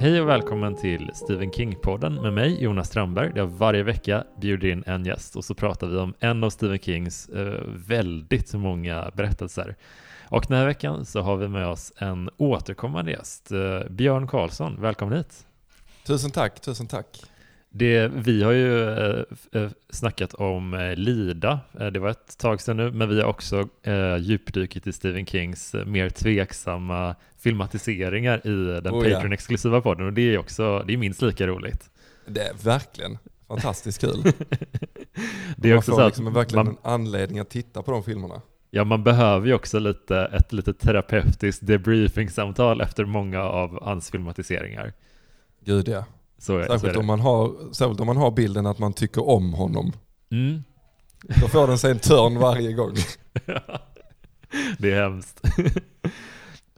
Hej och välkommen till Stephen King-podden med mig, Jonas Strandberg, där jag varje vecka bjuder in en gäst och så pratar vi om en av Stephen Kings eh, väldigt många berättelser. Och den här veckan så har vi med oss en återkommande gäst, eh, Björn Karlsson. Välkommen hit! Tusen tack, tusen tack! Det, vi har ju eh, eh, snackat om eh, Lida, eh, det var ett tag sedan nu, men vi har också eh, djupdykit i Stephen Kings mer tveksamma filmatiseringar i den Oh, ja. Patreon-exklusiva podden och det är också, det är minst lika roligt. Det är verkligen fantastiskt kul. Det är man också får så att liksom verkligen man, en anledning att titta på de filmerna. ja, man behöver ju också lite, ett lite terapeutiskt debriefing-samtal efter många av hans filmatiseringar. Gud ja. Så, är- så är Särskilt det. om, man har, särskilt om man har bilden att man tycker om honom. Mm. Då får den sig en törn varje gång. det är hemskt.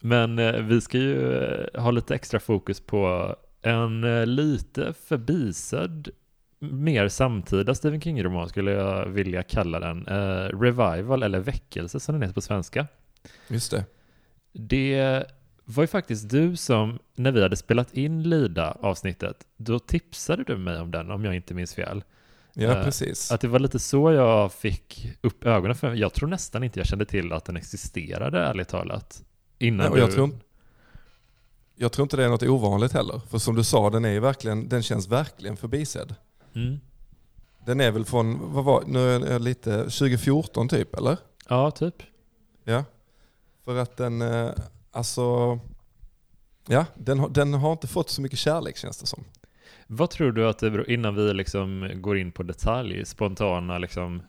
Men eh, vi ska ju eh, ha lite extra fokus på en eh, lite förbisedd, mer samtida Stephen King-roman skulle jag vilja kalla den. Revival eller Väckelse som den heter på svenska. Just det. Det var ju faktiskt du som, när vi hade spelat in Lida-avsnittet, då tipsade du mig om den om jag inte minns fel. Ja, Eh, precis. Att det var lite så jag fick upp ögonen för Jag tror nästan inte jag kände till att den existerade, ärligt talat. Innan Nej, du... jag, tror, jag tror inte det är något ovanligt heller. För som du sa, den, är ju verkligen, den känns verkligen förbisedd. Mm. Den är väl från, vad var, nu är jag lite, 2014 typ eller? Ja, typ. Ja. För att den, eh, alltså, ja, den, har- den har inte fått så mycket kärlek känns det som. Vad tror du att det beror, innan vi liksom går in på detalj, spontana liksom,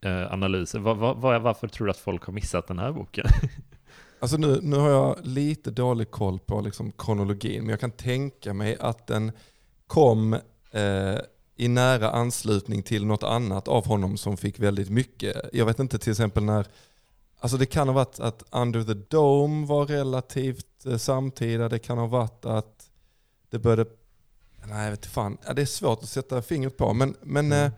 eh, analyser, vad, vad, varför tror du att folk har missat den här boken? Alltså nu, nu har jag lite dålig koll på liksom kronologin, men jag kan tänka mig att den kom eh, i nära anslutning till något annat av honom som fick väldigt mycket. Jag vet inte till exempel när, alltså det kan ha varit att Under the Dome var relativt eh, samtida, det kan ha varit att det började, nej jag vet inte fan, ja, det är svårt att sätta fingret på, men, men Mm. eh,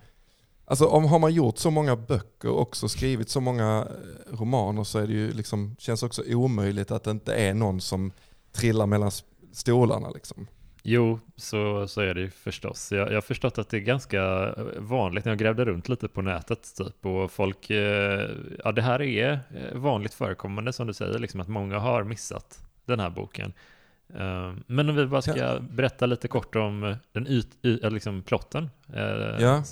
Alltså om har man gjort så många böcker och också skrivit så många eh, romaner så är det ju liksom, känns också omöjligt att det inte är någon som trillar mellan stolarna. Liksom. Jo, så, så är det ju förstås. Jag, jag har förstått att det är ganska vanligt när jag grävde runt lite på nätet typ och folk, eh, ja det här är eh, vanligt förekommande som du säger, liksom att många har missat den här boken. Eh, Men om vi bara ska berätta lite kort om den yt, y, eller liksom plotten. Eh, Ja.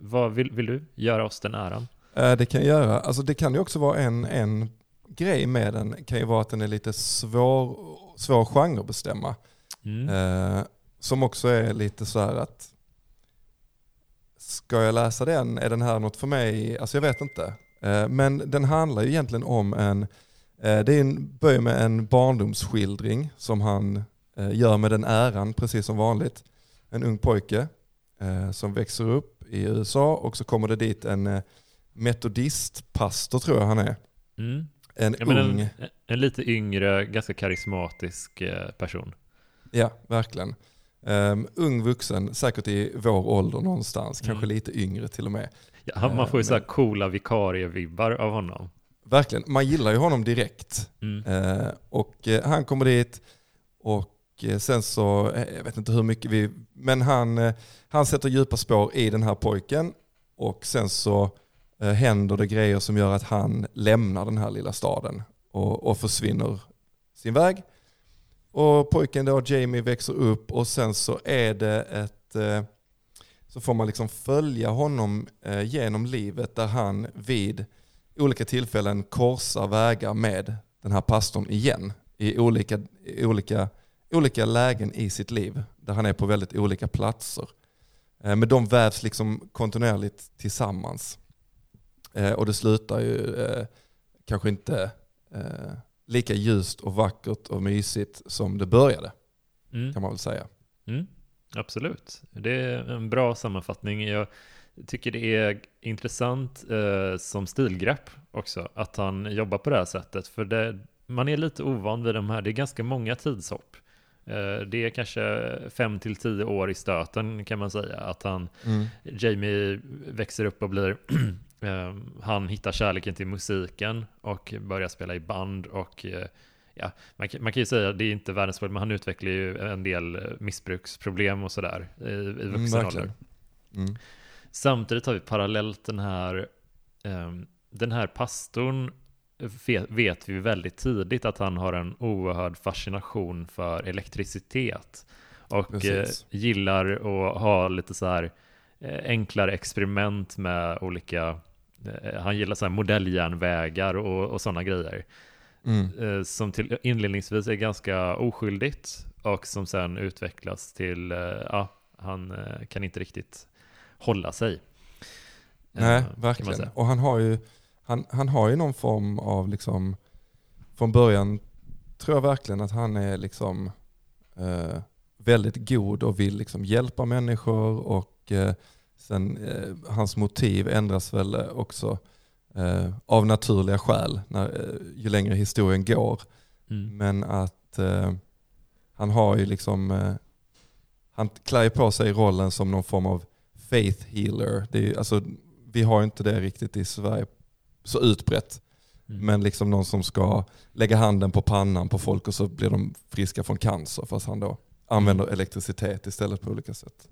Vad vill, vill du göra oss den äran? Det kan jag göra. Alltså det kan ju också vara en, en grej med den, kan ju vara att den är lite svår, svår genre att bestämma. Mm. Eh, som också är lite så här att ska jag läsa den? Är den här något för mig? Alltså jag vet inte. Eh, men den handlar ju egentligen om en, eh, det är en, börjar med en barndomsskildring som han eh, gör med den äran precis som vanligt. En ung pojke eh, som växer upp i USA och så kommer det dit en eh, metodistpastor tror jag han är. Mm. En Ja, ung en, en lite yngre, ganska karismatisk person. Ja, verkligen. Um, ung vuxen, säkert i vår ålder någonstans, Mm. kanske lite yngre till och med. Ja, man får ju Eh, så här men- coola vikarie-vibbar av honom. Verkligen, man gillar ju honom direkt. Mm. Eh, och eh, han kommer dit och eh, sen så, eh, jag vet inte hur mycket vi, men han, han sätter djupa spår i den här pojken och sen så händer det grejer som gör att han lämnar den här lilla staden och, och försvinner sin väg. Och pojken då, Jamie, växer upp och sen så är det ett, eh, så får man liksom följa honom eh, genom livet där han vid olika tillfällen korsar vägar med den här pastorn igen i olika, i olika, olika lägen i sitt liv där han är på väldigt olika platser. Eh, men de vävs liksom kontinuerligt tillsammans. Och det slutar ju kanske inte lika ljust och vackert och mysigt som det började Mm. kan man väl säga. Mm, absolut. Det är en bra sammanfattning. Jag tycker det är intressant eh, som stilgrepp också, att han jobbar på det här sättet. För det, man är lite ovan vid de här, det är ganska många tidshopp. Eh, det är kanske fem till tio år i stöten kan man säga. Att han, Jamie växer upp och blir han hittar kärleken till musiken och börjar spela i band och eh, ja, man, kan- man kan ju säga att det är inte världens problem, men han utvecklar ju en del eh, missbruksproblem och sådär i, i vuxen Mm, ålder. Mm. Samtidigt har vi parallellt den här, ehm, den här pastorn vet, vet vi väldigt tidigt att han har en oerhörd fascination för elektricitet. Och eh, Precis. gillar att ha lite så här eh, enklare experiment med olika, eh, han gillar så här modelljärnvägar och, och sådana grejer. Mm. Eh, som till inledningsvis är ganska oskyldigt och som sen utvecklas till, eh, ja, han eh, kan inte riktigt hålla sig. Nej, Eh, verkligen. Och han har, ju, han, han har ju någon form av, liksom, från början tror jag verkligen att han är liksom eh, väldigt god och vill liksom hjälpa människor och eh, sen eh, hans motiv ändras väl också eh, av naturliga skäl när, eh, ju längre historien går. Mm. Men att eh, han har ju liksom, eh, han klär på sig rollen som någon form av faith healer. Det är, alltså, vi har inte det riktigt i Sverige så utbrett. Mm. Men liksom någon som ska lägga handen på pannan på folk och så blir de friska från cancer. Fast han då använder elektricitet istället på olika sätt.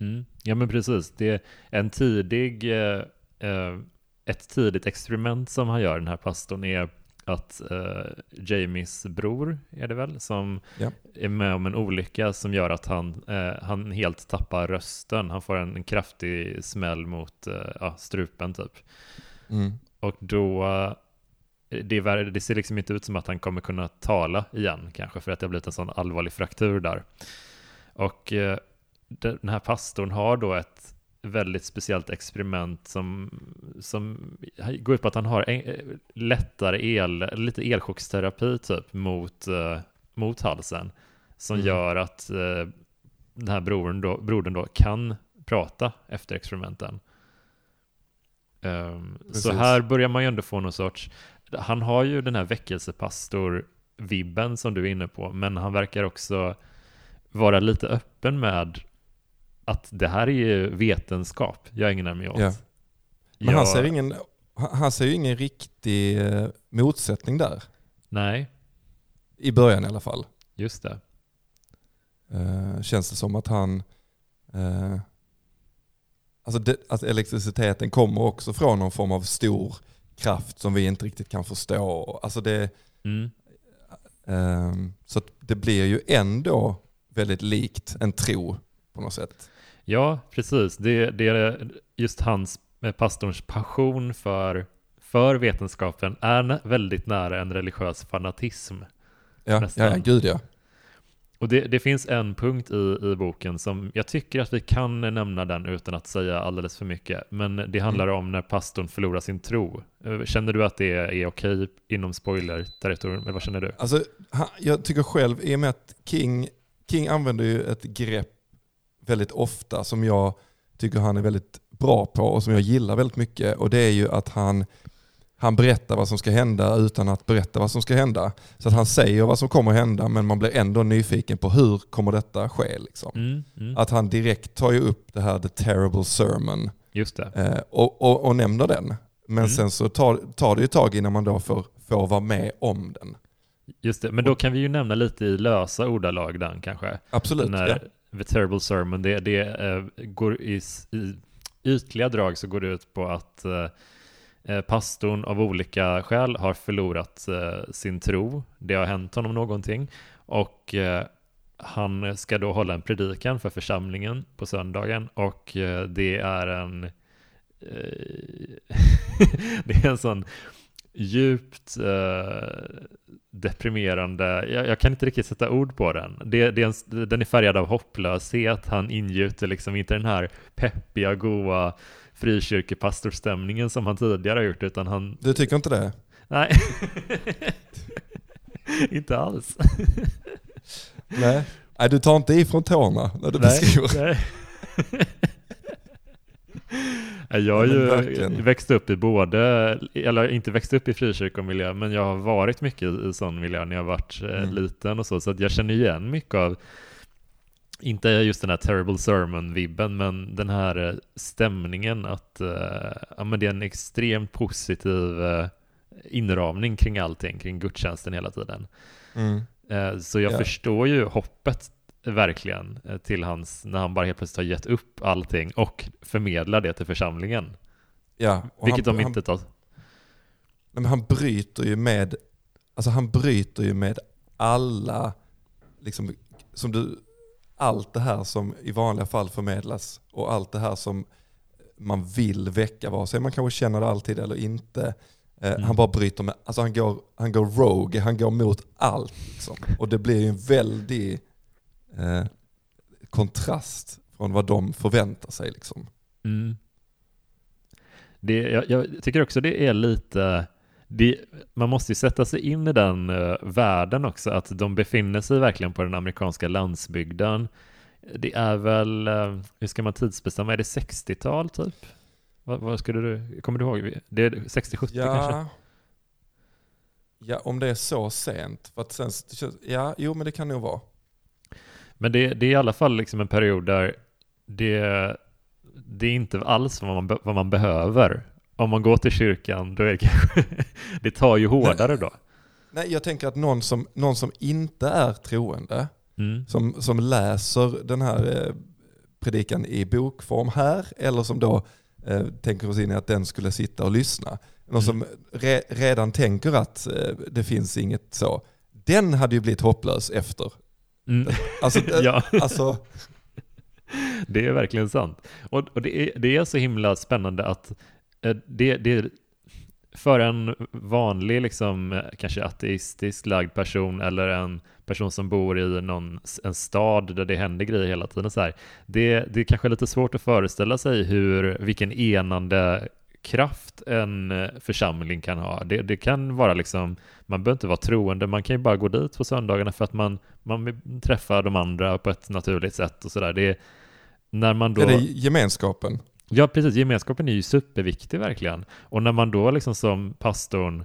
Mm. Ja men precis, det är en tidig, eh, eh, ett tidigt experiment som han gör den här pastorn är att eh, Jamies bror är det väl som Ja. är med om en olycka som gör att han, eh, han helt tappar rösten. Han får en, en kraftig smäll mot eh, ja, strupen typ. Mm. Och då, det, är, det ser liksom inte ut som att han kommer kunna tala igen kanske för att det har blivit en sån allvarlig fraktur där. Och den här pastorn har då ett väldigt speciellt experiment som, som går ut på att han har en, eh, lättare el, lite elchocksterapi typ mot, eh, mot halsen som Mm. gör att eh, den här brodern då, brodern då kan prata efter experimenten. Ehm, så här börjar man ju ändå få någon sorts, han har ju den här väckelsepastor-vibben som du är inne på, men han verkar också vara lite öppen med att det här är ju vetenskap jag ägnar mig åt. Ja. Men han Jag- ser, ingen, han han ser ju ingen riktig eh, motsättning där. Nej, I början i alla fall. just det. Eh, känns det som att han... Eh, alltså det, att elektriciteten kommer också från någon form av stor kraft som vi inte riktigt kan förstå. Alltså det, Mm. ehm, så att det blir ju ändå väldigt likt en tro på något sätt. Ja, precis. Det, det är just hans, eh, pastorns passion för, för vetenskapen är väldigt nära en religiös fanatism. Ja, Nästan. ja, gud ja. Och det, det finns en punkt i, i boken som jag tycker att vi kan nämna den utan att säga alldeles för mycket. Men det handlar om när pastorn förlorar sin tro. Eh, Känner du att det är okej inom spoiler-territorium? Eller vad känner du? Alltså, jag tycker själv, i och med att King, King använder ju ett grepp väldigt ofta som jag tycker han är väldigt bra på och som jag gillar väldigt mycket. Och det är ju att han, han berättar vad som ska hända utan att berätta vad som ska hända. Så att han säger vad som kommer hända men man blir ändå nyfiken på hur kommer detta ske. Liksom. Mm, mm. Att han direkt tar ju upp det här The Terrible Sermon Just det. eh, och, och, och nämner den. Men Mm. sen så tar, tar det ju tag innan man då får, får vara med om den. Just det. Men då kan vi ju nämna lite i lösa ordalag den kanske. Absolut. Den här ja. The Terrible Sermon, det, det eh, går i, i ytliga drag så går det ut på att eh, eh, pastorn av olika skäl har förlorat eh, sin tro. Det har hänt honom någonting och eh, han ska då hålla en predikan för församlingen på söndagen och eh, det är en eh, det är en sån djupt eh, deprimerande, jag, jag kan inte riktigt sätta ord på den. Det, det är en, den är färgad av hopplöshet, han ingjuter liksom inte den här peppiga, goa frikyrkepastorstämningen som han tidigare har gjort, utan han, Du tycker inte det? nej, inte alls. Nej. Nej, du tar inte ifrån tårna när du beskriver. nej. Jag har ju verkligen. växt upp i både, eller inte växt upp i frikyrkomiljö, men jag har varit mycket i sån miljö när jag varit eh, Mm. liten och så, så att jag känner igen mycket av, inte just den här terrible sermon-vibben, men den här eh, stämningen att eh, ja, men det är en extremt positiv inramning kring allting, kring gudstjänsten hela tiden. Mm. Så jag Ja. förstår ju hoppet verkligen eh, till hans, när han bara helt plötsligt har gett upp allting och förmedlar det till församlingen. Ja, Vilket han, de inte tar. men han bryter ju med, alltså han bryter ju med alla, liksom, som du, allt det här som i vanliga fall förmedlas och allt det här som man vill väcka, vare sig man kanske känner det alltid eller inte. Eh, Mm. Han bara bryter med, alltså han går, han går rogue, han går mot allt. Liksom. Och det blir ju en väldig eh, kontrast från vad de förväntar sig. Liksom. Mm. Det, jag, jag tycker också det är lite, det, man måste ju sätta sig in i den uh, världen också, att de befinner sig verkligen på den amerikanska landsbygden. Det är väl, eh, hur ska man tidsbestämma, är det 60-tal typ? Vad, vad skulle du, kommer du ihåg? Det är 60-70 kanske? Ja. ja, om det är så sent. För att sen, ja, jo men det kan nog vara. Men det, det är i alla fall liksom en period där det, det är inte alls vad man, vad man behöver. Om man går till kyrkan, då är det kanske, det tar ju hårdare då. Nej, jag tänker att någon som, någon som inte är troende, Mm. som, som läser den här eh, predikan i bokform här, eller som då eh, tänker oss in i att den skulle sitta och lyssna. Någon Mm. som re, redan tänker att eh, det finns inget så. Den hade ju blivit hopplös efter. Mm. Alltså, eh, ja, alltså det är verkligen sant. Och, och det, är, det är så himla spännande att eh, det, det för en vanlig, liksom, eh, kanske ateistisk lagd person eller en person som bor i någon, en stad där det händer grejer hela tiden så här. Det, det är kanske lite svårt att föreställa sig hur, vilken enande kraft en eh, församling kan ha. Det, det kan vara liksom, man behöver inte vara troende, man kan ju bara gå dit på söndagarna för att man, man vill träffa de andra på ett naturligt sätt och sådär. Det är när man då... är det gemenskapen. Ja, precis. Gemenskapen är ju superviktig verkligen. Och när man då liksom som pastorn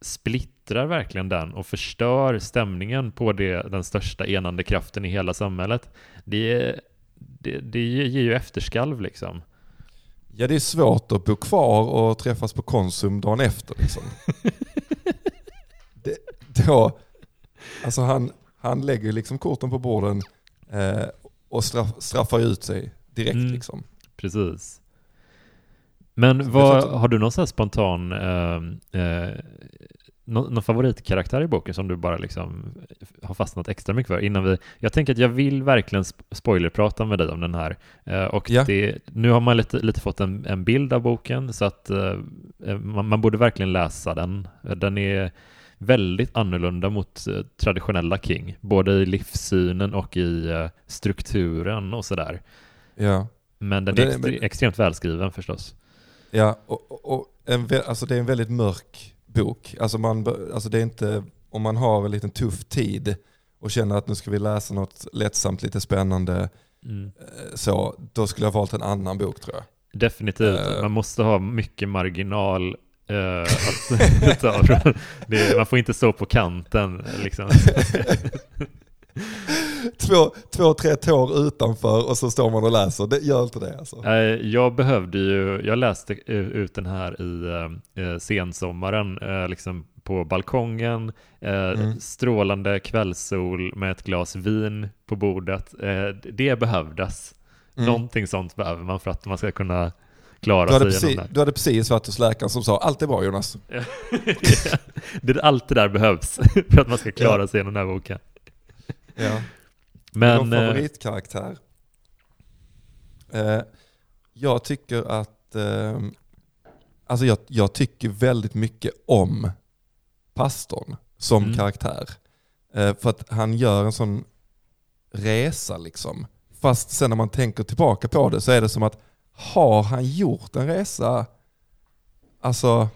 splittrar verkligen den och förstör stämningen på det, den största enande kraften i hela samhället, det, det, det ger ju efterskalv liksom. Ja det är svårt att bo kvar och träffas på Konsum dagen efter. Liksom. det, då, alltså han, han lägger liksom korten på borden eh, och straff, straffar ut sig direkt. Mm. Liksom. Precis. Men vad, har du någon spontan eh, eh, någon, någon favoritkaraktär i boken som du bara liksom har fastnat extra mycket för innan vi... Jag tänker att jag vill verkligen sp- spoilerprata med dig om den här. Eh, och Ja. det, nu har man lite, lite fått en, en bild av boken så att eh, eh, man, man borde verkligen läsa den. Den är väldigt annorlunda mot eh, traditionella King, både i livssynen och i eh, strukturen och sådär. Ja, Men den är extre- men- extremt välskriven förstås. ja och, och, och en, alltså det är en väldigt mörk bok. Alltså man, alltså det är inte, om man har en liten tuff tid och känner att nu ska vi läsa något lättsamt, lite spännande, Mm. eh, så, då skulle jag valt en annan bok tror jag. Definitivt. Eh. Man måste ha mycket marginal från. Det, man får inte stå på kanten. Liksom. två, två, tre tår utanför och så står man och läser. Det gör inte det alltså. Eh, Jag behövde ju, jag läste eh, ut den här i eh, sensommaren, eh, liksom på balkongen, eh, Mm. strålande kvällssol med ett glas vin på bordet. Eh, det behövdes. Mm. Någonting sånt behöver man för att man ska kunna klara Du hade, sig precis, du hade precis varit hos läkaren som sa allt är bra Jonas. det. allt det där behövs för att man ska klara sig igenom den här boken. Ja. Men, Någon eh, favoritkaraktär? Eh, jag tycker att, eh, alltså jag, jag tycker väldigt mycket om pastorn som Mm. karaktär. Eh, för att han gör en sån resa liksom. Fast sen när man tänker tillbaka på det så är det som att har han gjort en resa, alltså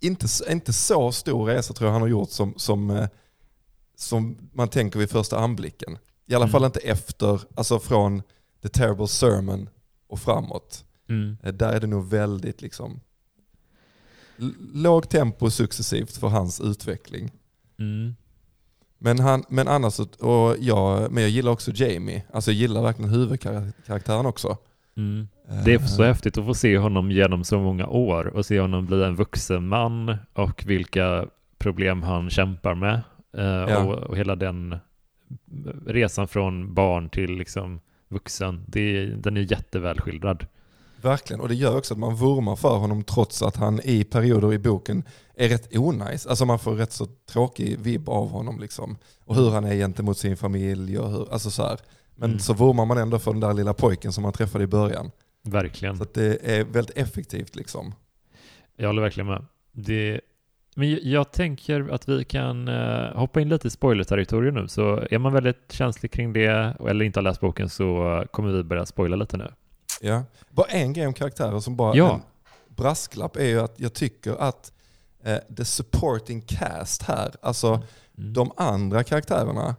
inte, inte så stor resa tror jag han har gjort som, som, eh, som man tänker vid första anblicken. I alla Mm. fall inte efter, alltså från The Terrible Sermon och framåt. mm, Eh, Där är det nog väldigt liksom l- lågt tempo successivt för hans utveckling. mm, Men, han, men annars, så- och jag, men jag gillar också Jamie. Alltså jag gillar verkligen huvudkaraktären också. Mm. Det är så Eh, häftigt att få se honom genom så många år och se honom bli en vuxen man och vilka problem han kämpar med. Eh, Ja. och, och hela den resan från barn till liksom vuxen, det den är jätteväl skildrad. Verkligen, och det gör också att man vurmar för honom trots att han i perioder i boken är rätt onajs. Alltså man får rätt så tråkig vibb av honom liksom. Och hur han är gentemot sin familj och hur, alltså så här. Men Mm. så vurmar man ändå för den där lilla pojken som man träffade i början. Verkligen. Så att det är väldigt effektivt liksom. Jag håller verkligen med. Det, men jag, tänker att vi kan eh, hoppa in lite i spoiler-territorium nu, så är man väldigt känslig kring det eller inte har läst boken så kommer vi börja spoila lite nu. Ja. Bara en grej om karaktärer som bara Ja. en brasklapp är ju att jag tycker att eh, the supporting cast här, alltså Mm. de andra karaktärerna,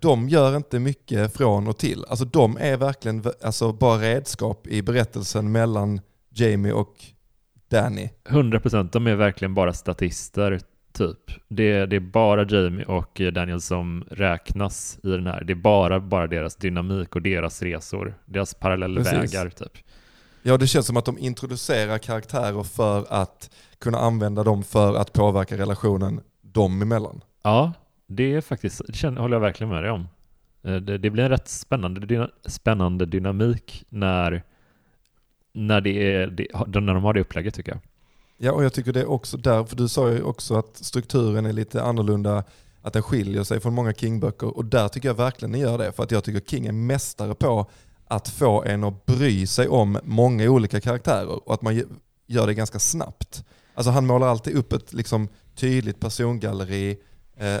de gör inte mycket från och till. Alltså de är verkligen alltså, bara redskap i berättelsen mellan Jamie och Danny. 100% de är verkligen bara statister, typ. Det, det är bara Jamie och Daniel som räknas i den här. Det är bara, bara deras dynamik och deras resor, deras parallellvägar, typ. Ja, det känns som att de introducerar karaktärer för att kunna använda dem för att påverka relationen dem emellan. Ja, det är faktiskt, det känner, håller jag verkligen med dig om. Eh, Det, det blir en rätt spännande, dyna, spännande dynamik när, när, det är, det, när de har det upplägget tycker jag. Ja, och jag tycker det är också där, för du sa ju också att strukturen är lite annorlunda, att den skiljer sig från många King-böcker och där tycker jag verkligen den gör det, för att jag tycker King är mästare på att få en att bry sig om många olika karaktärer och att man gör det ganska snabbt. Alltså han målar alltid upp ett liksom, tydligt persongalleri eh,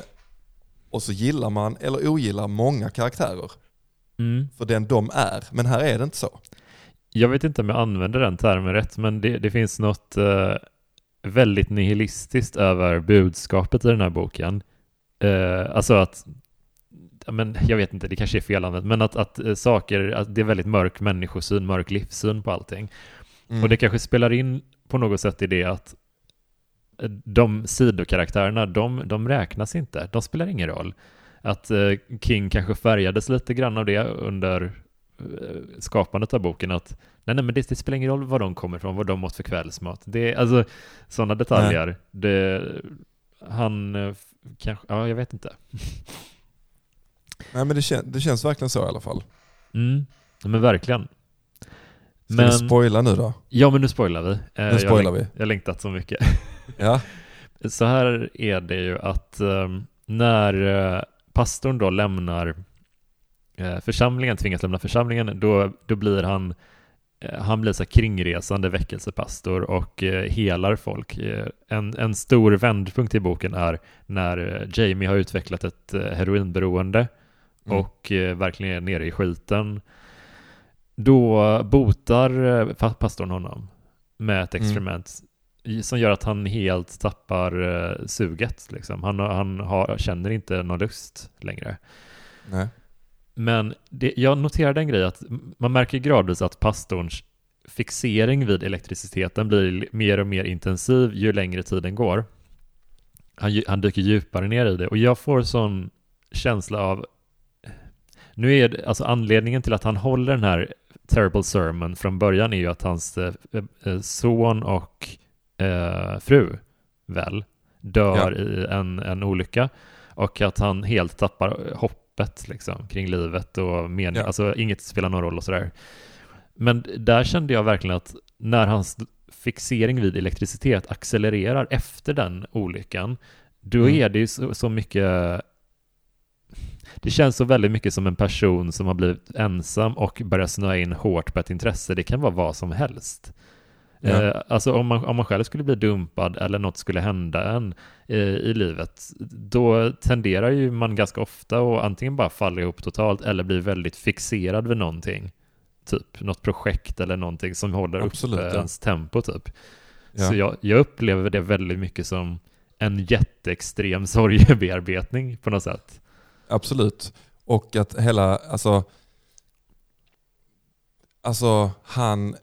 och så gillar man eller ogillar många karaktärer för den de är, men här är det inte så. Jag vet inte om jag använder den termen rätt, men det, det finns något eh, väldigt nihilistiskt över budskapet i den här boken. Eh, alltså att, men jag vet inte, det kanske är fel använt, men att, att eh, saker, att det är väldigt mörk människosyn, mörk livssyn på allting. Mm. Och det kanske spelar in på något sätt i det att eh, de sidokaraktärerna, de, de räknas inte. De spelar ingen roll. Att eh, King kanske färgades lite grann av det under skapandet av boken. Att nej, nej men det, det spelar ingen roll var de kommer ifrån, vad de åt för kvällsmat. Det är alltså sådana detaljer. Det, han eh, kanske, ja jag vet inte. Nej, men det, kän- det känns verkligen så i alla fall. Mm, men verkligen. Ska Men, vi spoila nu då? ja men nu spoilar vi. Eh, Nu spoilar jag, vi. läng- jag har längtat så mycket. Ja. Så här är det ju att eh, när eh, pastorn då lämnar eh, församlingen, tvingas lämna församlingen, då, då blir han eh, han blir så kringresande väckelsepastor och eh, helar folk. Eh, en, en stor vändpunkt i boken är när eh, Jamie har utvecklat ett eh, heroinberoende Mm. och eh, verkligen är nere i skiten. Då botar eh, pastorn honom med ett Mm. experiment i- som gör att han helt tappar eh, suget. Liksom. Han, han har, känner inte någon lust längre. Nej. Men det, jag noterade en grej att man märker gradvis att pastorns fixering vid elektriciteten blir mer och mer intensiv ju längre tiden går. Han, han dyker djupare ner i det. Och jag får sån känsla av nu är det, alltså anledningen till att han håller den här terrible sermon från början är ju att hans eh, eh, son och eh, fru väl dör i en, en olycka. Och att han helt tappar hoppet liksom kring livet och mening, Ja. alltså inget spelar någon roll och sådär. Men där kände jag verkligen att när hans fixering vid elektricitet accelererar efter den olyckan, då Mm. är det ju så, så mycket det känns så väldigt mycket som en person som har blivit ensam och börjar snöa in hårt på ett intresse. Det kan vara vad som helst. Ja. Eh, alltså om man, om man själv skulle bli dumpad eller något skulle hända en eh, i livet, då tenderar ju man ganska ofta att antingen bara falla ihop totalt eller bli väldigt fixerad vid någonting. Typ något projekt eller någonting som håller Absolut, uppe ja. ens tempo typ. Ja. Så jag, jag upplever det väldigt mycket som en jätteextrem sorgebearbetning på något sätt. Absolut. Och att hela, alltså, alltså han,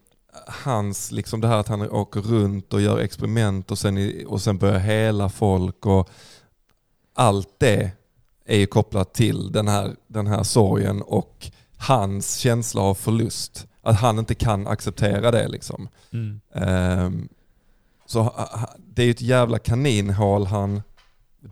hans, liksom det här att han åker runt och gör experiment och sen, och sen börjar hela folk och allt det är ju kopplat till den här, den här sorgen och hans känsla av förlust. att han inte kan acceptera det liksom. Mm. Ehm, så det är ju ett jävla kaninhål han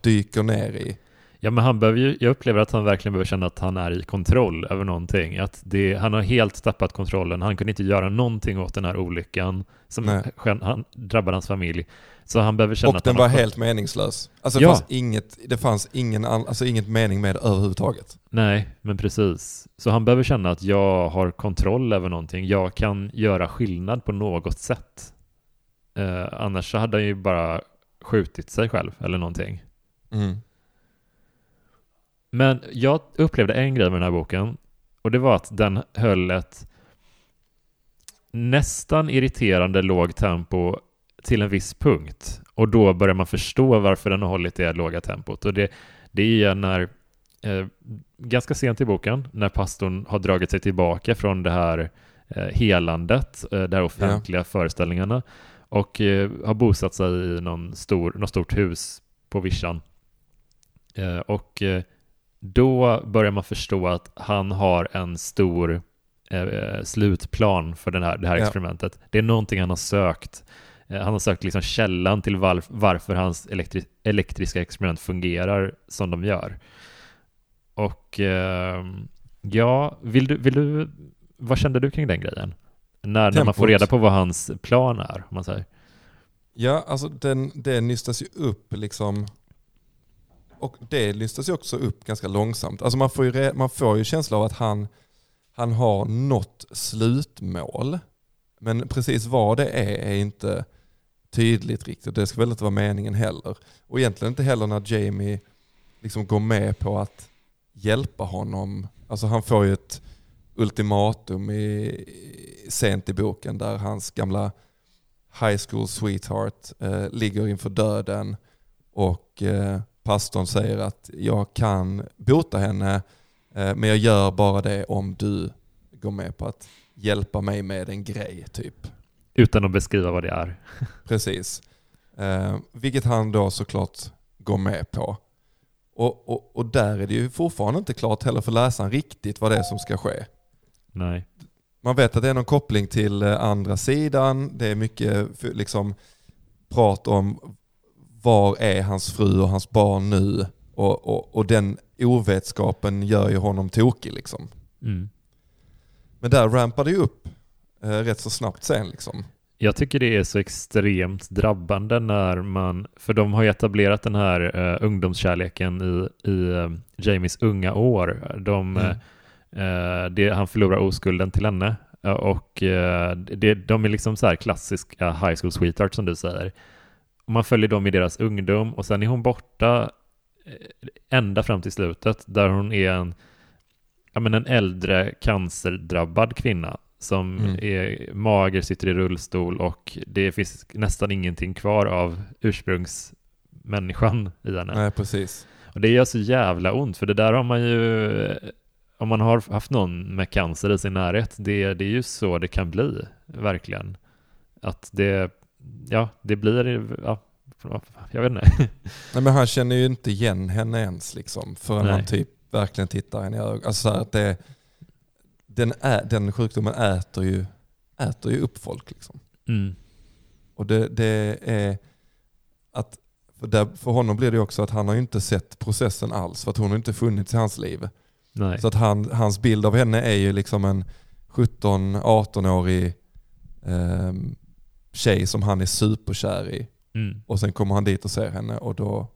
dyker ner i. Ja men han behöver ju, jag upplever att han verkligen behöver känna att han är i kontroll över någonting. Att det, han har helt tappat kontrollen, han kunde inte göra någonting åt den här olyckan som han, drabbade hans familj. Så han behöver känna Och att den var har, helt meningslös. Alltså det, Ja. fanns inget, det fanns ingen, alltså inget mening med det överhuvudtaget. Nej, men precis. Så han behöver känna att jag har kontroll över någonting. Jag kan göra skillnad på något sätt. Eh, annars så hade han ju bara skjutit sig själv eller någonting. Mm. Men jag upplevde en grej med den här boken och det var att den höll ett nästan irriterande lågt tempo till en viss punkt. Och då börjar man förstå varför den har hållit det låga tempot. Och det, det är när, eh, ganska sent i boken, när pastorn har dragit sig tillbaka från det här eh, helandet, eh, de här offentliga föreställningarna och eh, har bosatt sig i någon stor, något stort hus på vischan. Eh, och eh, då börjar man förstå att han har en stor eh, slutplan för den här, det här Ja. experimentet. Det är någonting han har sökt. Eh, han har sökt liksom källan till varf- varför hans elektri- elektriska experiment fungerar som de gör. Och eh, ja, vill du, vill du, vad kände du kring den grejen? När, när man får reda på vad hans plan är, om man säger. Ja, alltså den, det nystas ju upp liksom. Och det lyftas ju också upp ganska långsamt. Alltså man får ju, man får ju känsla av att han, han har nått slutmål. Men precis vad det är är inte tydligt riktigt. Det ska väl inte vara meningen heller. Och egentligen inte heller när Jamie liksom går med på att hjälpa honom. Alltså han får ju ett ultimatum i, sent i boken där hans gamla high school sweetheart eh, ligger inför döden och eh, pastorn säger att jag kan bota henne eh, men jag gör bara det om du går med på att hjälpa mig med en grej typ. Utan att beskriva vad det är. Precis. Eh, vilket han då såklart går med på. Och, och, och där är det ju fortfarande inte klart heller för läsaren riktigt vad det är som ska ske. Nej. Man vet att det är någon koppling till eh, andra sidan. Det är mycket liksom, prat om var är hans fru och hans barn nu? Och, och, och den ovetskapen gör ju honom tokig. Liksom. Mm. Men där rampar det ju upp eh, rätt så snabbt sen. Liksom. Jag tycker det är så extremt drabbande när man, för de har ju etablerat den här uh, ungdomskärleken i, i eh, Jamies unga år. De, Mm. eh, det, han förlorar oskulden till henne eh, och eh, det, de är liksom så här klassiska high school sweetheart som du säger. Man följer dem i deras ungdom och sen är hon borta eh, ända fram till slutet där hon är en, ja, men en äldre cancerdrabbad kvinna som Mm. är mager, sitter i rullstol och det finns nästan ingenting kvar av ursprungsmänniskan i henne. Nej, precis. Och det gör så jävla ont, för det där har man ju, om man har haft någon med cancer i sin närhet, det, det är ju så det kan bli, verkligen. Att det, ja, det blir, ja, jag vet inte. Nej, men han känner ju inte igen henne ens liksom, förrän Nej. han typ verkligen tittar henne i ögonen. Alltså, att det, den, ä, den sjukdomen äter ju, äter ju upp folk. Liksom. Mm. Och det, det är att för, där, för honom blir det också att han har ju inte sett processen alls för att hon har inte funnits i hans liv. Nej. Så att han, hans bild av henne är ju liksom en 17-18-årig ehm, tjej som han är superkär i. Mm. Och sen kommer han dit och ser henne och då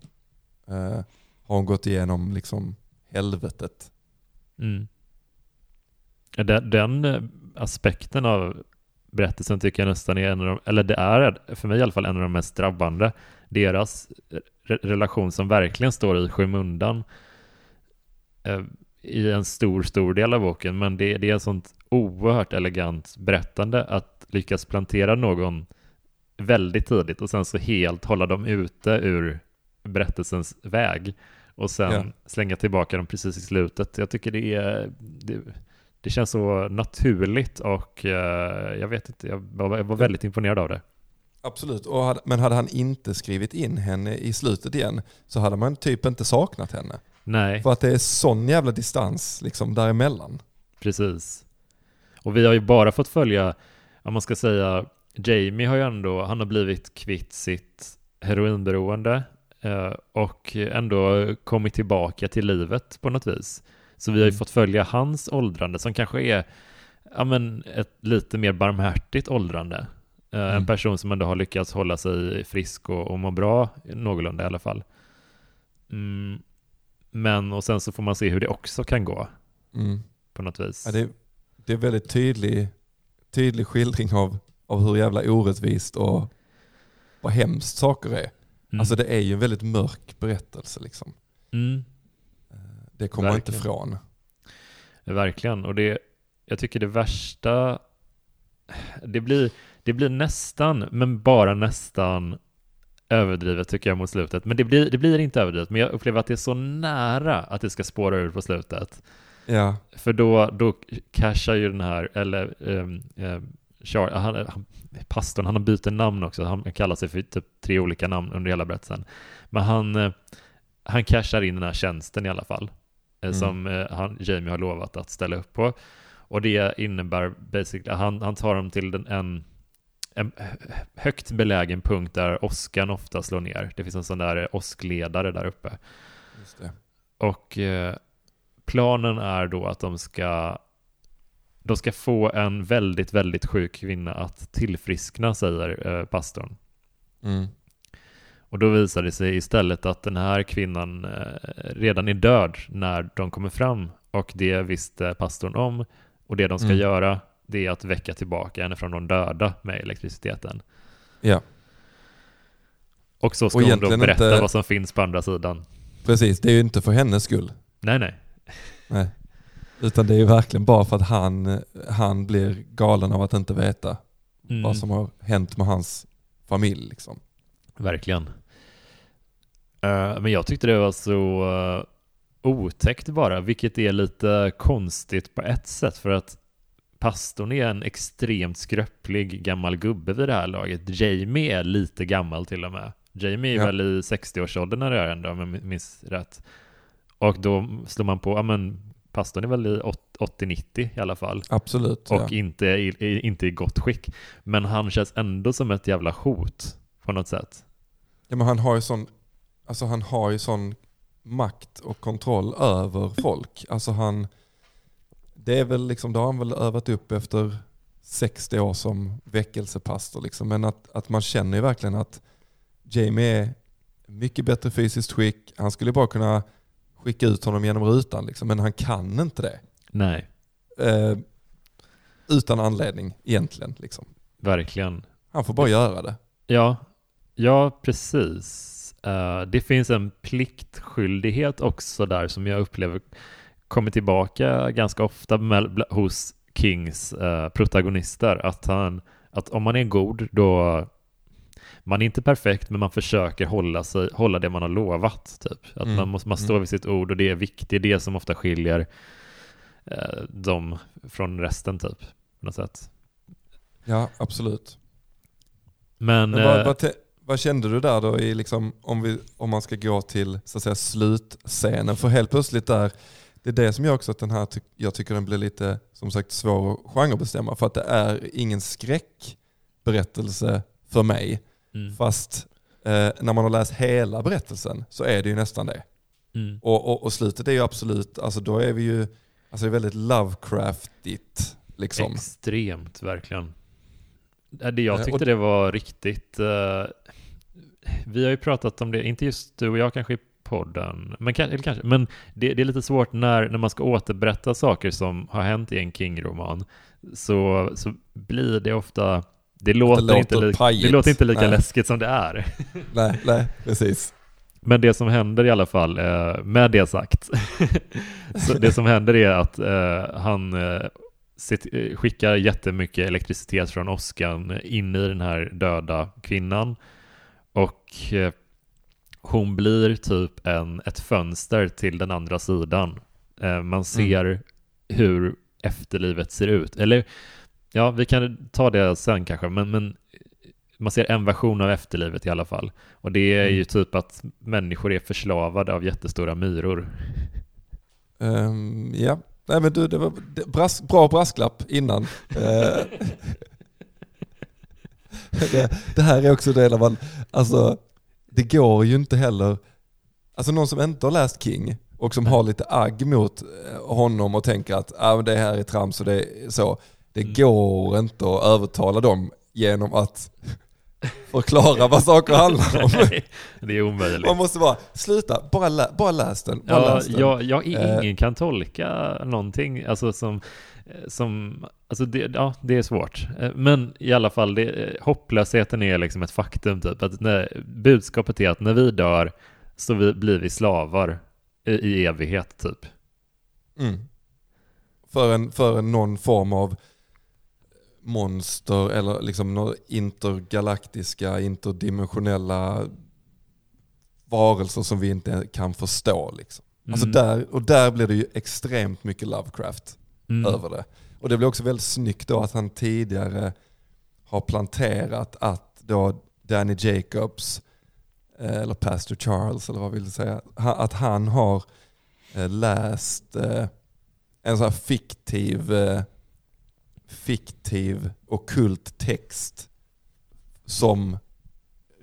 eh, har hon gått igenom liksom helvetet. Mm. Den, den eh, aspekten av berättelsen tycker jag nästan är en av de, eller det är för mig i alla fall en av de mest drabbande. Deras re relation som verkligen står i skymundan eh, i en stor, stor del av boken. Men det, det är ett sånt oerhört elegant berättande att lyckas plantera någon väldigt tidigt och sen så helt hålla dem ute ur berättelsens väg och sen Ja. slänga tillbaka dem precis i slutet. Jag tycker det är det, det känns så naturligt och eh, jag vet inte, jag var, jag var väldigt imponerad av det. Absolut, hade, men hade han inte skrivit in henne i slutet igen så hade man typ inte saknat henne. Nej, För att det är sån jävla distans liksom däremellan. precis. Och vi har ju bara fått följa, om man ska säga, Jamie har ju ändå, han har blivit kvitt sitt heroinberoende eh, och ändå kommit tillbaka till livet på något vis. Så vi har ju Mm. fått följa hans åldrande som kanske är ja, men ett lite mer barmhärtigt åldrande. Eh, En Mm. person som ändå har lyckats hålla sig frisk och, och må bra, någorlunda i alla fall. Mm. Men, och sen så får man se hur det också kan gå Mm. på något vis. Ja, det, det är väldigt tydlig, tydlig skildring av, av hur jävla orättvist och vad hemskt saker är. Mm. Alltså det är ju en väldigt mörk berättelse liksom. mm. Det kommer man inte ifrån. Verkligen, och det, jag tycker det värsta, det blir, det blir nästan, men bara nästan överdrivet tycker jag mot slutet. Men det blir, det blir inte överdrivet, men jag upplever att det är så nära att det ska spåra ur på slutet. Ja, För då, då cashar ju den här, eller um, um, Char, han, han, pastorn, han har bytt namn också, han kallar sig för typ tre olika namn under hela berättelsen. Men han, eh, han cashar in den här tjänsten i alla fall, eh, Mm. som eh, han, Jamie har lovat att ställa upp på. Och det innebär basically, han, han tar dem till den, en, en högt belägen punkt där åskan ofta slår ner. Det finns en sån där åskledare där uppe. Och eh, planen är då att de ska de ska få en väldigt, väldigt sjuk kvinna att tillfriskna, säger eh, pastorn. Mm. Och då visar det sig istället att den här kvinnan eh, redan är död när de kommer fram och det visste pastorn om. Och det de ska Mm. göra det är att väcka tillbaka henne från de döda med elektriciteten. Ja, Och så ska Och hon då berätta inte- vad som finns på andra sidan. precis. Det är ju inte för hennes skull. Nej, nej. Nej. Utan det är ju verkligen bara för att han, han blir galen av att inte veta Mm. vad som har hänt med hans familj. Liksom. Verkligen. Eh, men jag tyckte det var så uh, otäckt bara, vilket är lite konstigt på ett sätt för att pastorn är en extremt skröplig gammal gubbe vid det här laget. Jamie är lite gammal till och med. Jamie är Ja. väl i 60-årsåldern när det är ändå, om jag minns rätt. Och då slår man på, ja men pastorn är väl i åt- 80-90 i alla fall. Absolut. Och ja. inte, i, i, inte i gott skick. Men han känns ändå som ett jävla hot på något sätt. Ja, men han har ju sån, alltså han har ju sån makt och kontroll över folk. Alltså han, det är väl liksom, det har han väl övat upp efter 60 år som väckelsepastor. Liksom. Men att, att man känner ju verkligen att Jamie är mycket bättre fysiskt skick. Han skulle bara kunna skicka ut honom genom rutan, liksom. men han kan inte det. Nej, Eh, utan anledning egentligen. Liksom. verkligen. Han får bara göra det. Ja, ja precis. Eh, det finns en pliktskyldighet också där som jag upplever kommer tillbaka ganska ofta med, hos Kings eh, protagonister. Att, han, att om man är god då man är inte perfekt men man försöker hålla, sig, hålla det man har lovat. Typ. Att Mm, man, måste, man mm. står vid sitt ord och det är viktigt. Det är det som ofta skiljer eh, dem från resten typ. På något sätt. Ja, absolut. Men, Men vad, eh, vad, te- vad kände du där då i liksom, om, vi, om man ska gå till så att säga, slutscenen? För helt plötsligt där, det är det som gör också att den här, jag tycker den blir lite som sagt svår att genrebestämma. För att det är ingen skräckberättelse för mig. mm, Fast eh, när man har läst hela berättelsen så är det ju nästan det. mm. Och, och, och slutet är ju absolut, alltså då är vi ju, alltså det är väldigt Lovecraftigt. Liksom. Extremt, verkligen. Det jag Eh, tyckte det var riktigt... eh, vi har ju pratat om det, inte just du och jag kanske podden, men, eller kanske, men det, det är lite svårt när, när man ska återberätta saker som har hänt i en King-roman. Så, så blir det ofta... Det låter, låter inte, li, pajigt. det låter inte lika Nej. läskigt som det är. Nej, nej, precis. Men det som händer i alla fall, eh, med det sagt, så det som händer är att eh, han eh, skickar jättemycket elektricitet från åskan in i den här döda kvinnan och hon blir typ en, ett fönster till den andra sidan. Eh, man ser hur efterlivet ser ut. Eller ja, vi kan ta det sen kanske, men, men man ser en version av efterlivet i alla fall. Och det är ju Mm. typ att människor är förslavade av jättestora myror. Ehm, ja, Nej men du, det var det, bras, bra brasklapp innan. Eh, det, det här är också det där man, alltså det går ju inte heller, alltså någon som inte har läst King och som har lite agg mot eh, honom och tänker att ah, det här är trams och det är så. Det Mm. går inte att övertala dem genom att förklara vad saker handlar om. Nej, det är omöjligt. Man måste bara, sluta, bara, lä, bara läs den. Bara Ja, läs den. jag, jag, Eh. ingen kan tolka någonting alltså som, som alltså det, ja, det är svårt. Eh, Men i alla fall, det, eh, hopplösheten är liksom ett faktum typ. Att när, budskapet är att när vi dör så vi, blir vi slavar i, i evighet typ. Mm. För, en, för en någon form av monster eller liksom några intergalaktiska, interdimensionella varelser som vi inte kan förstå. Liksom. Alltså Mm. där, och där blir det ju extremt mycket Lovecraft Mm. över det. Och det blir också väldigt snyggt då att han tidigare har planterat att då Danny Jacobs, eh, eller Pastor Charles eller vad vill du säga, att han har eh, läst eh, en sån här fiktiv, fiktiv ockult text som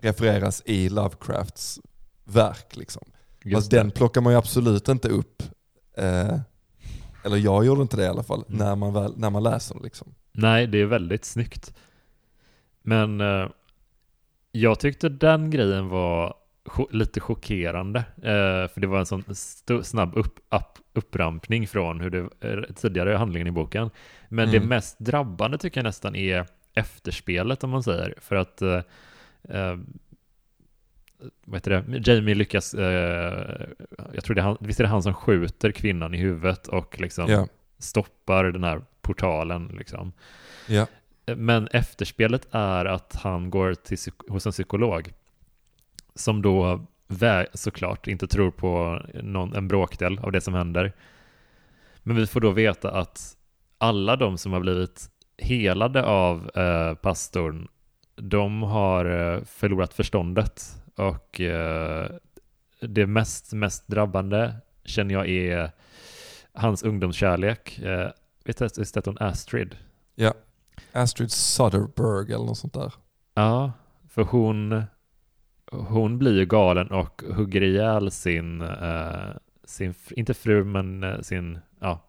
refereras i Lovecrafts verk. Liksom. Det. den plockar man ju absolut inte upp. Eh, eller jag gjorde inte det i alla fall, Mm. när, man väl, när man läser det. Liksom. Nej, det är väldigt snyggt. Men eh, jag tyckte den grejen var cho- lite chockerande. Eh, för det var en sån snabb upp, upp, upprampning från hur det eh, tidigare handlingen i boken. Men Mm. det mest drabbande tycker jag nästan är efterspelet om man säger. För att eh, eh, vad heter det? Jamie lyckas, eh, jag tror det är han, visst är det han som skjuter kvinnan i huvudet och liksom Ja. stoppar den här portalen liksom. Ja. Men efterspelet är att han går till, hos en psykolog som då vä- såklart inte tror på någon, en bråkdel av det som händer. Men vi får då veta att alla de som har blivit helade av eh, pastorn, de har eh, förlorat förståndet. Och eh, det mest, mest drabbande känner jag är hans ungdomskärlek. Eh, vet du, visst heter hon Astrid? ja. Astrid Soderberg eller något sånt där. Ja, för hon, hon blir ju galen och hugger ihjäl sin, eh, sin inte fru men eh, sin, ja,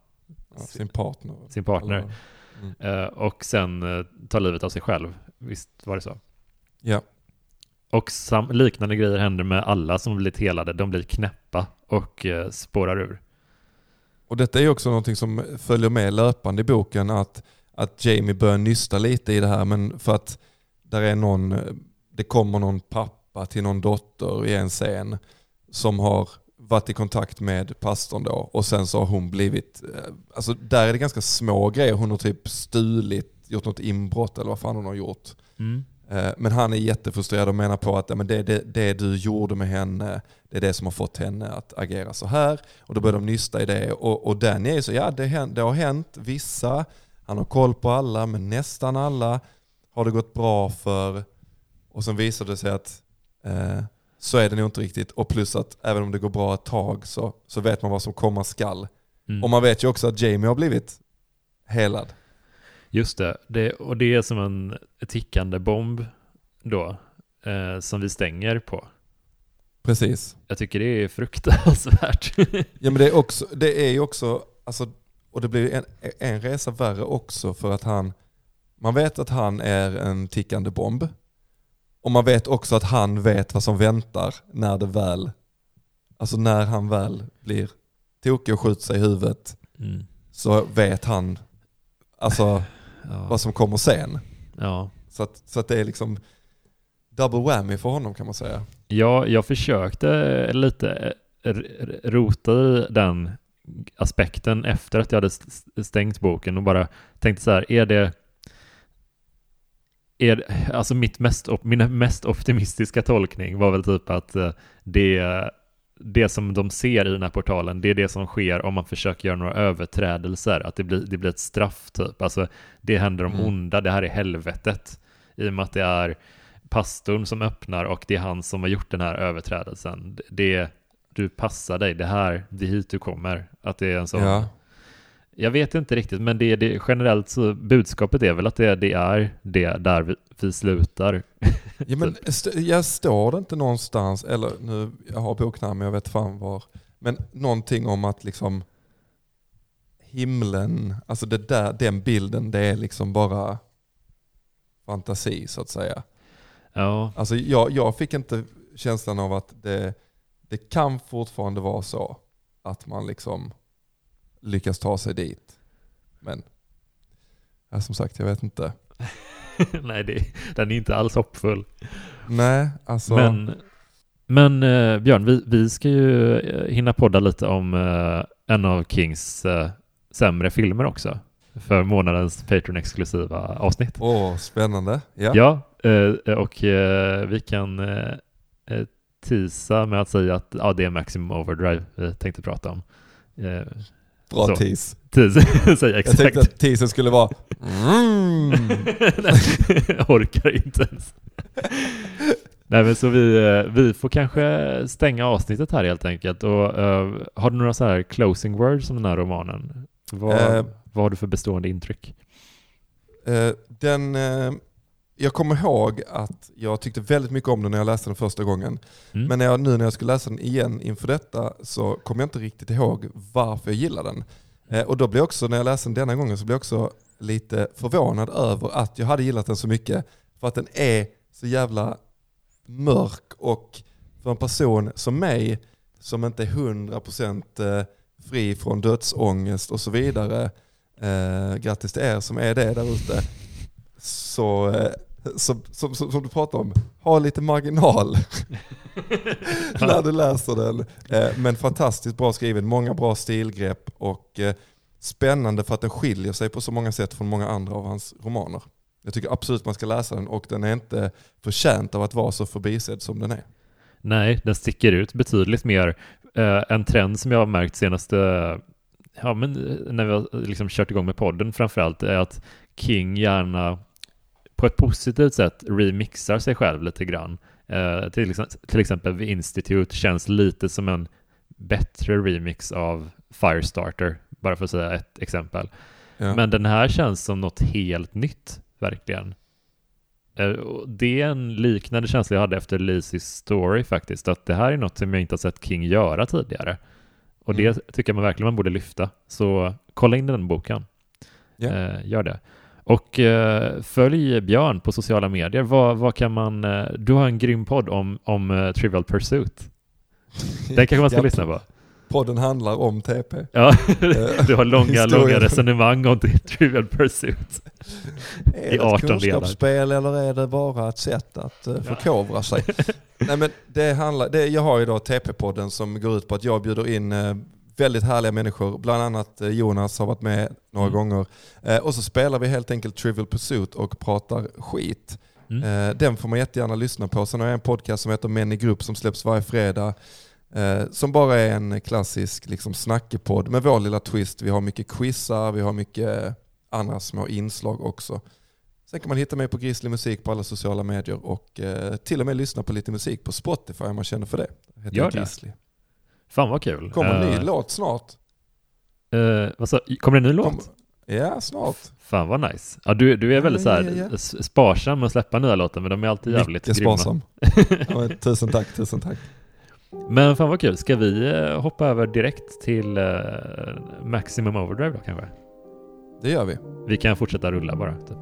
Ja, sin partner. sin partner. Eller- Mm. Eh, och sen eh, tar livet av sig själv. Visst var det så? Ja. Och sam- liknande grejer händer med alla som blivit helade. De blir knäppa och eh, spårar ur. Och detta är också någonting som följer med löpande i boken, att, att Jamie börjar nysta lite i det här, men för att där är någon, det kommer någon pappa till någon dotter i en scen som har varit i kontakt med pastorn då och sen så har hon blivit, eh, alltså där är det ganska små grejer, hon har typ stulit, gjort något inbrott eller vad fan hon har gjort. Eh, Men han är jättefrustrerad och menar på att men det, det, det du gjorde med henne, det är det som har fått henne att agera så här. Och då börjar de nysta i det. Och, och Danny är ju så, ja det, det har hänt vissa, han har koll på alla, men nästan alla har det gått bra för. Och sen visar det sig att eh, så är det nog inte riktigt. Och plus att även om det går bra ett tag så, så vet man vad som komma skall. Mm. Och man vet ju också att Jamie har blivit helad. Just det. det, och det är som en tickande bomb då, eh, som vi stänger på. Precis. Jag tycker det är fruktansvärt. Ja men det är, också, det är ju också, alltså, och det blir en, en resa värre också för att han, man vet att han är en tickande bomb. Och man vet också att han vet vad som väntar när det väl, alltså när han väl blir tokig och skjuter sig i huvudet Mm. så vet han alltså Ja. vad som kommer sen. ja. Så att, så att det är liksom double whammy för honom kan man säga. Ja, jag försökte lite r- rota i den aspekten efter att jag hade st- stängt boken och bara tänkte så här, är det är, det- alltså mitt mest, min mest optimistiska tolkning var väl typ att eh, det, det som de ser i den här portalen, det är det som sker om man försöker göra några överträdelser, att det blir, det blir ett straff typ. Alltså det händer om Mm. onda, det här är helvetet. I och med att det är pastorn som öppnar och det är han som har gjort den här överträdelsen. Det, du passar dig, det här, det är hit du kommer. Att det är en sån. Ja. Jag vet inte riktigt, men det, det generellt så budskapet är väl att det, det är det där vi, vi slutar. Ja, men st- jag står det inte någonstans, eller nu, jag har boknamn men jag vet fan var, men någonting om att liksom himlen, alltså det där, den bilden, det är liksom bara fantasi så att säga. Ja, Alltså jag, jag fick inte känslan av att det, det kan fortfarande vara så att man liksom lyckas ta sig dit. Men ja, som sagt, jag vet inte. nej, det, den är inte alls hoppfull. Nej, alltså. Men, men eh, Björn, vi, vi ska ju eh, hinna podda lite om eh, en av Kings eh, sämre filmer också. För månadens Patreon-exklusiva avsnitt. Åh, spännande. Ja. Ja, eh, och eh, vi kan tisa med att säga att ja, det är Maximum Overdrive vi tänkte prata om. Bra så. tease. Tease, Jag exakt. tänkte att teasen skulle vara mm. Nej, jag orkar inte ens. Nej men så vi, eh, vi får kanske stänga avsnittet här helt enkelt. Och, eh, har du några så här closing words om den här romanen? Vad, Eh. vad har du för bestående intryck? Eh, den, jag kommer ihåg att jag tyckte väldigt mycket om den när jag läste den första gången. Mm. Men när jag, nu när jag skulle läsa den igen inför detta så kommer jag inte riktigt ihåg varför jag gillar den. Eh, och då jag också, när jag läste den denna gången, så blir jag också lite förvånad över att jag hade gillat den så mycket. För att den är så jävla mörk och för en person som mig, som inte är 100% eh, fri från dödsångest och så vidare, eh, grattis till er som är det där ute, så, eh, som, som, som, du pratar om, ha lite marginal när du läser den. Eh, men fantastiskt bra skriven, många bra stilgrepp och eh, spännande för att den skiljer sig på så många sätt från många andra av hans romaner. Jag tycker absolut man ska läsa den och den är inte förtjänt av att vara så förbisedd som den är. Nej, den sticker ut betydligt mer. Eh, en trend som jag har märkt senaste, ja men när vi har liksom kört igång med podden framförallt, är att King gärna på ett positivt sätt remixar sig själv lite grann. Eh, till, till exempel vid Institute känns lite som en bättre remix av Firestarter, bara för att säga ett exempel. Ja. Men den här känns som något helt nytt, verkligen. Eh, Det är en liknande känsla jag hade efter Lizzy's Story faktiskt, att det här är något som jag inte har sett King göra tidigare. Och det Mm. tycker jag man verkligen man borde lyfta. Så kolla in den boken. Eh, gör det. Och eh, följ Björn på sociala medier. Vad, vad kan man... Eh, du har en grym podd om, om eh, Trivial Pursuit. Den kanske man ska Ja, lyssna på. Podden handlar om TP. Ja, du har långa, långa resonemang om Trivial Pursuit. Är I det 18 ett delar. kunskapsspel eller är det bara ett sätt att uh, förkovra sig? Nej, men det handlar, det, jag har ju då TP-podden som går ut på att jag bjuder in väldigt härliga människor, bland annat eh, Jonas har varit med några Mm. gånger. Eh, och så spelar vi helt enkelt Trivial Pursuit och pratar skit. Mm. Eh, den får man jättegärna lyssna på. Sen har jag en podcast som heter Män i grupp som släpps varje fredag. Som bara är en klassisk liksom, snackepodd med vår lilla twist. Vi har mycket quizar, vi har mycket andra små inslag också. Sen kan man hitta mig på Grizzly Musik på alla sociala medier och eh, till och med lyssna på lite musik på Spotify om man känner för det. Heter Gör det. Grizzly. Fan vad kul. kommer en ny Eh, låt snart. eh, vad sa, kommer det en ny låt? Kom, ja, snart. Fan vad nice. Ja, du, du är Ja, väldigt så här, ja, ja. sparsam med att släppa nya låtar, men de är alltid jävligt Mycket grymma. sparsam. Ja, tusen tack, tusen tack. Men fan vad kul. Ska vi eh, hoppa över direkt till eh, Maximum Overdrive då kanske? Det gör vi. Vi kan fortsätta rulla bara. Typ.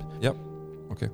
Okej.